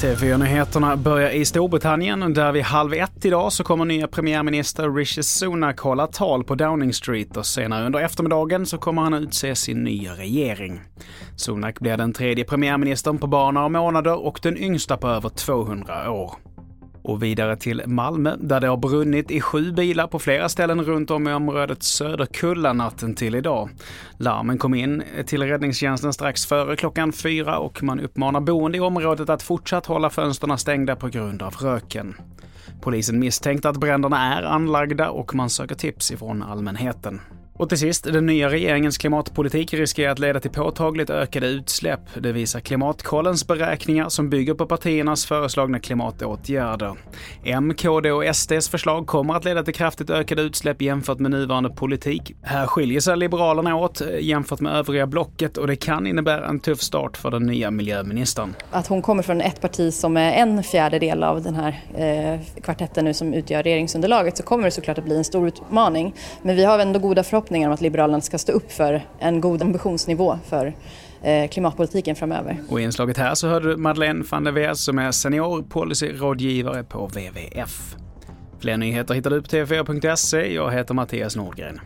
TV4-nyheterna börjar i Storbritannien där vid halv ett idag så kommer nya premiärminister Rishi Sunak hålla tal på Downing Street och senare under eftermiddagen så kommer han utse sin nya regering. Sunak blir den tredje premiärministern på bara några månader och den yngsta på över 200 år. Och vidare till Malmö, där det har brunnit i sju bilar på flera ställen runt om i området Söderkulla natten till idag. Larmen kom in till räddningstjänsten strax före klockan fyra och man uppmanar boende i området att fortsatt hålla fönstren stängda på grund av röken. Polisen misstänkte att bränderna är anlagda och man söker tips ifrån allmänheten. Och till sist, den nya regeringens klimatpolitik riskerar att leda till påtagligt ökade utsläpp. Det visar Klimatkollens beräkningar som bygger på partiernas föreslagna klimatåtgärder. M, KD och SDs förslag kommer att leda till kraftigt ökade utsläpp jämfört med nuvarande politik. Här skiljer sig Liberalerna åt eh, jämfört med övriga blocket och det kan innebära en tuff start för den nya miljöministern. Att hon kommer från ett parti som är en fjärdedel av den här eh, kvartetten nu som utgör regeringsunderlaget så kommer det såklart att bli en stor utmaning. Men vi har ändå goda förhoppningar förhoppningar om att Liberalerna ska stå upp för en god ambitionsnivå för eh, klimatpolitiken framöver. Och i inslaget här så hörde du Madeleine van der Weers som är senior policyrådgivare på WWF. Fler nyheter hittar du på tv4.se. Jag heter Mattias Nordgren.